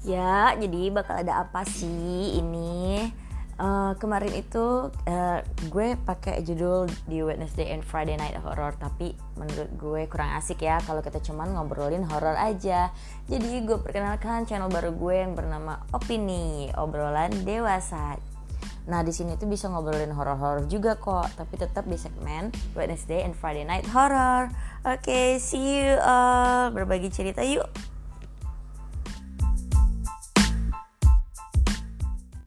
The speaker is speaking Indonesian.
Ya, jadi bakal ada apa sih ini? Uh, kemarin itu uh, gue pakai judul di Wednesday and Friday Night Horror tapi menurut gue kurang asik ya kalau kita cuman ngobrolin horror aja. Jadi gue perkenalkan channel baru gue yang bernama Opini, obrolan dewasa. Nah di sini tuh bisa ngobrolin horror-horror juga kok, tapi tetap di segmen Wednesday and Friday Night Horror. Oke, okay, see you all. Berbagi cerita yuk.